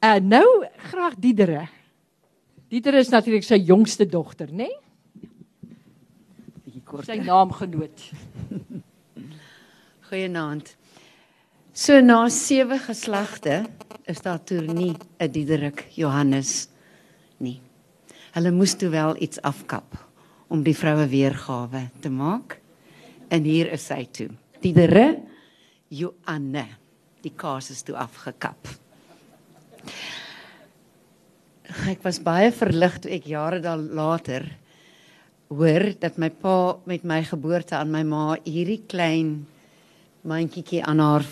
Uh nou graag Diedere. Diedere is natuurlik sy jongste dogter, né? Nee? Bietjie kort. Sy naamgenoot. Goeienaand. So na sewe geslagte is daar toe nie 'n Diederik Johannes nie. Hulle moes toe wel iets afkap om die vroue weergawe te maak. En hier is sy toe. Diederik Johanne. Die kaas is toe afgekap. Ek was baie verlig toe ek jare dan later hoor dat my pa met my geboorte aan my ma hierdie klein mandjie aan haar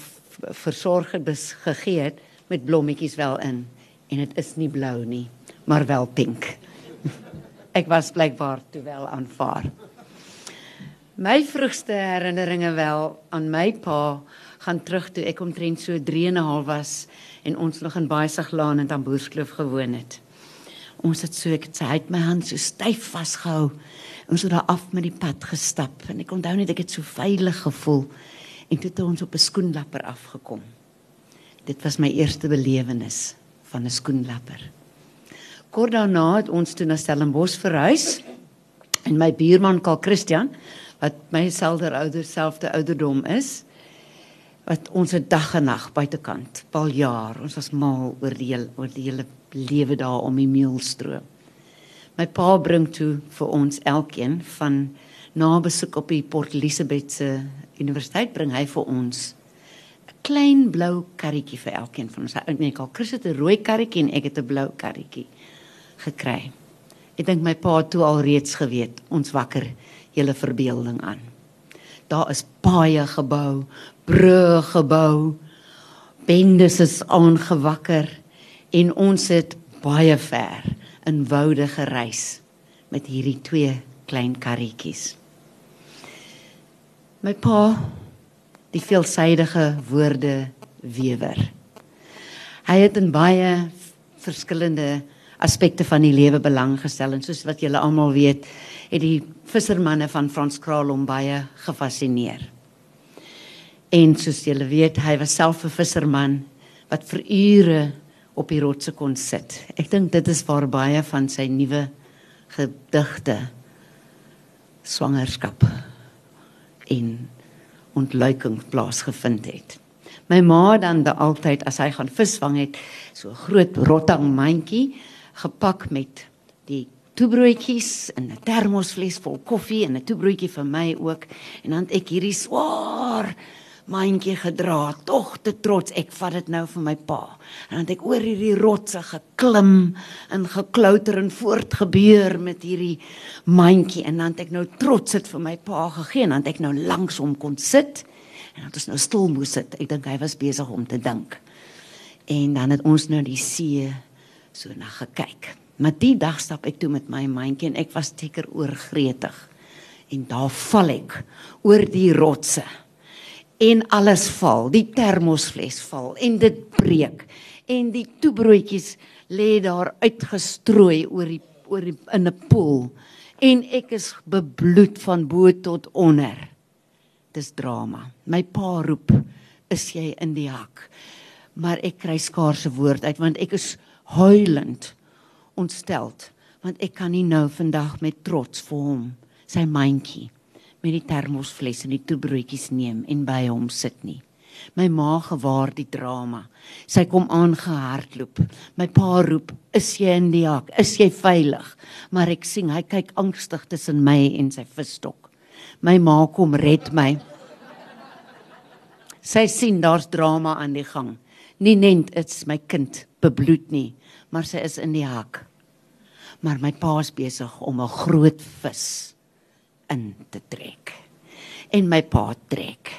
versorger gegee het met blommetjies wel in en dit is nie blou nie maar wel pink. Ek was blykbaar toe wel aanvaar. My vroegste herinneringe wel aan my pa gaan terug toe ek omtrent so 3 en 'n half was en ons nog in Baaiseglaan in Tamboerskloof gewoon het. Ons het so ek het sy uit my hand so styf vasgehou. Ons het daar af met die pad gestap en ek onthou net ek het so veilig gevoel en toe het ons op 'n skoenlapper afgekom. Dit was my eerste belewenis van 'n skoenlapper. Kort daarna het ons toe na Stellenbosch verhuis en my buurman Karl Christian wat my selfde ouder selfde ouderdom is wat ons 'n dag en nag buitekant al jaar ons was mal oor die hele, oor die hele lewe daar om die meelstroom. My pa bring toe vir ons elkeen van na besoek op die Port Elizabeth se universiteit bring hy vir ons 'n klein blou karretjie vir elkeen van ons. Nee, ek al Chris het 'n rooi karretjie en ek het 'n blou karretjie gekry. Ek dink my pa het toe al reeds geweet ons wakker julle verbeelding aan. Daar is baie gebou, brûe gebou, bendes is aangewakker en ons het baie ver in woude gereis met hierdie twee klein karretjies. My pa, die veelsidige woorde wewer. Hy het in baie verskillende aspekte van die lewe belang gestel en soos wat julle almal weet, het die vissermanne van Frans Kraal hom baie gefassineer. En soos julle weet, hy was self 'n visserman wat vir ure op die rotse kon sit. Ek dink dit is waar baie van sy nuwe gedigte swangerskap en ontluiking plaasgevind het. My ma dan da altyd as hy gaan visvang het, so groot rottang mandjie gepak met die toebroodjies in 'n termosfles vol koffie en 'n toebroodjie vir my ook en dan ek hierdie swaar mandjie gedra, tog te trots. Ek vat dit nou vir my pa. En dan het ek oor hierdie rotse geklim en geklouter en voortgebeur met hierdie mandjie en dan het ek nou trots dit vir my pa gegee en dan het ek nou langs hom kon sit. En dan het ons nou stil moes sit. Ek dink hy was besig om te dink. En dan het ons nou die see so na gekyk. Maar die dag stap ek toe met my mandjie en ek was seker oorgretig. En daar val ek oor die rotse en alles val, die termosfles val en dit breek en die toebroodjies lê daar uitgestrooi oor die oor die in 'n poel en ek is bebloed van bo tot onder. Dis drama. My pa roep, "Is jy in die hak?" Maar ek kry skaars 'n woord uit want ek is huilend ontsteld want ek kan nie nou vandag met trots vir hom sy mandjie met die termosfles en die toebroodjies neem en by hom sit nie. My ma gewaar die drama. Sy kom aangehardloop. My pa roep, "Is jy in die hak? Is jy veilig?" Maar ek sien hy kyk angstig tussen my en sy visstok. My ma kom red my. Sy sien daar's drama aan die gang. Nie net dit's my kind bebloed nie, maar sy is in die hak. Maar my pa's besig om 'n groot vis in te trek. En my pa trek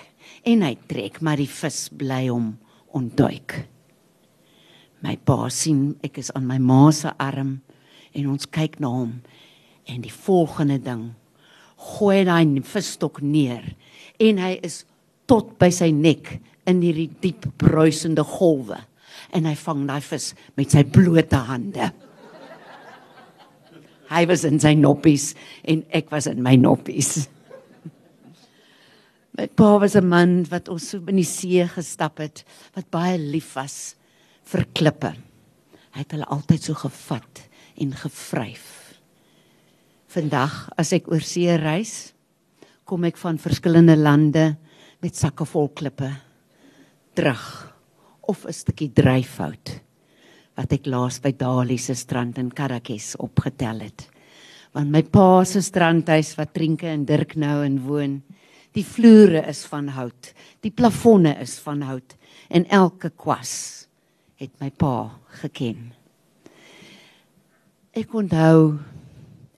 en hy trek, maar die vis bly hom ontduik. My pa sien ek is aan my ma se arm en ons kyk na hom en die volgende ding gooi 'n visstok neer en hy is tot by sy nek in hierdie diep bruisende golwe en hy vang daai vis met sy blote hande. Hy was in sy noppies en ek was in my noppies. My pa was 'n man wat ons so in die see gestap het, wat baie lief was vir klippe. Hy het hulle altyd so gevat en gevryf. Vandag as ek oor see reis, kom ek van verskillende lande met sakke vol klippe terug of 'n stukkie dryfhout wat ek laas by Dali se strand in Karakes opgetel het. Want my pa se strandhuis wat Trinke en Dirk nou in woon, die vloere is van hout, die plafonne is van hout en elke kwas het my pa geken. Ek onthou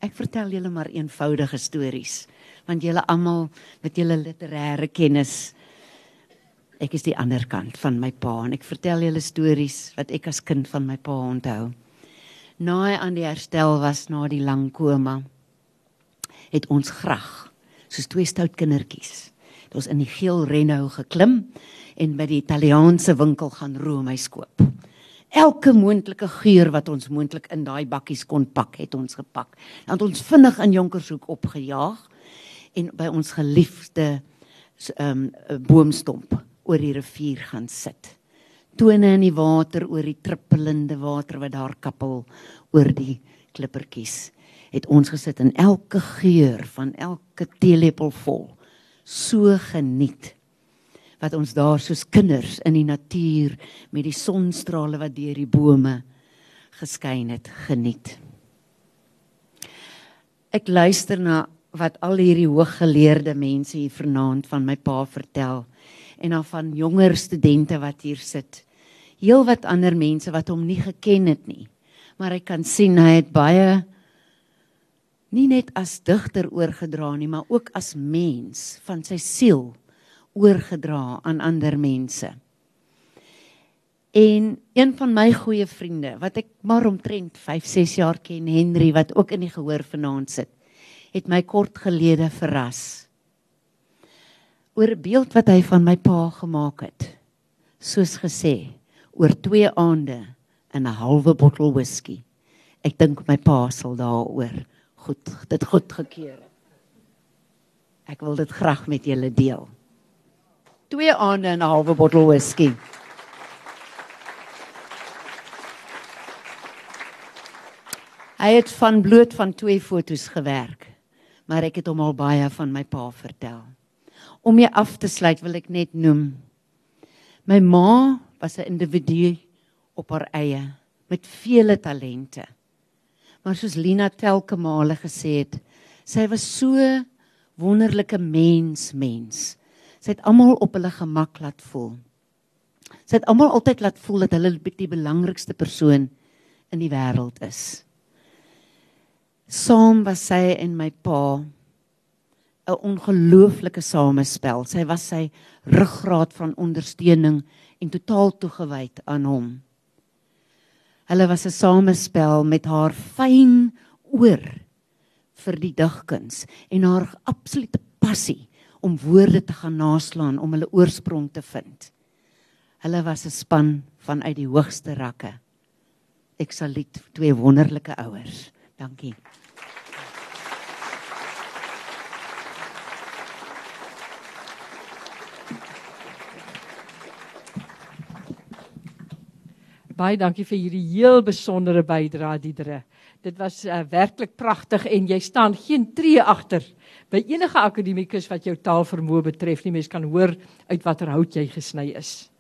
ek vertel julle maar eenvoudige stories want julle almal met julle literêre kennis ek is die ander kant van my pa en ek vertel julle stories wat ek as kind van my pa onthou. Na hy aan die herstel was na die lang koma het ons graag soos twee stout kindertjies. Het ons in die geel Renault geklim en by die Italiaanse winkel gaan roomys koop. Elke moontlike geur wat ons moontlik in daai bakkies kon pak, het ons gepak. Dan het ons vinnig in Jonkershoek opgejaag en by ons geliefde ehm um, boomstomp oor die rivier gaan sit. Tone in die water oor die trippelende water wat daar kappel oor die klippertjies. Het ons gesit en elke geur van elke teelepel vol so geniet wat ons daar soos kinders in die natuur met die sonstrale wat deur die bome geskyn het geniet. Ek luister na wat al hierdie hooggeleerde mense hier vanaand van my pa vertel en dan van jonger studente wat hier sit. Heel wat ander mense wat hom nie geken het nie. Maar ek kan sien hy het baie nie net as digter oorgedra nie, maar ook as mens van sy siel oorgedra aan ander mense. En een van my goeie vriende wat ek maar omtrent 5, 6 jaar ken, Henry wat ook in die gehoor vanaand sit, het my kort gelede verras. Oor 'n beeld wat hy van my pa gemaak het. Soos gesê, oor 2 aande en 'n halwe bottel whisky. Ek dink my pa sal daaroor goed dit goed gekeer het. Ek wil dit graag met julle deel twee aande en 'n halwe bottel whisky. Hy het van bloot van twee fotos gewerk, maar ek het hom al baie van my pa vertel. Om mee af te sluit wil ek net noem. My ma was 'n individu op haar eie met vele talente. Maar soos Lina telke male gesê het, sy was so wonderlike mens mens sy het almal op hulle gemak laat voel. Sy het almal altyd laat voel dat hulle die belangrikste persoon in die wêreld is. Saam was sy en my pa 'n ongelooflike samespel. Sy was sy ruggraat van ondersteuning en totaal toegewyd aan hom. Hulle was 'n samespel met haar fyn oor vir die digkuns en haar absolute passie om woorde te gaan naslaan om hulle oorsprong te vind. Hulle was 'n span vanuit die hoogste rakke. Ek saluut twee wonderlike ouers. Dankie. Baie dankie vir hierdie heel besondere bydrae Diedre. Dit was uh, werklik pragtig en jy staan geen tree agter by enige akademikus wat jou taalvermoë betref nie. Mens kan hoor uit watter hout jy gesny is.